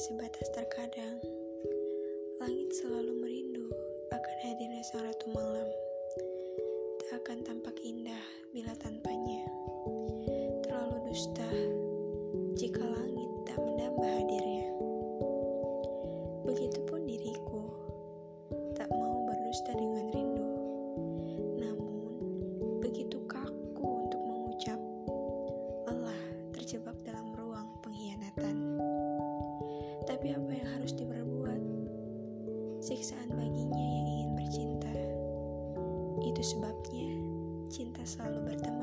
sebatas terkadang, langit selalu merindu akan hadirnya sang ratu malam. Tak akan tampak indah bila tanpanya. Terlalu dusta jika langit tak menambah hadirnya. Begitupun diriku, tak mau berdusta dengan Siksaan baginya yang ingin bercinta. Itu sebabnya cinta selalu berteman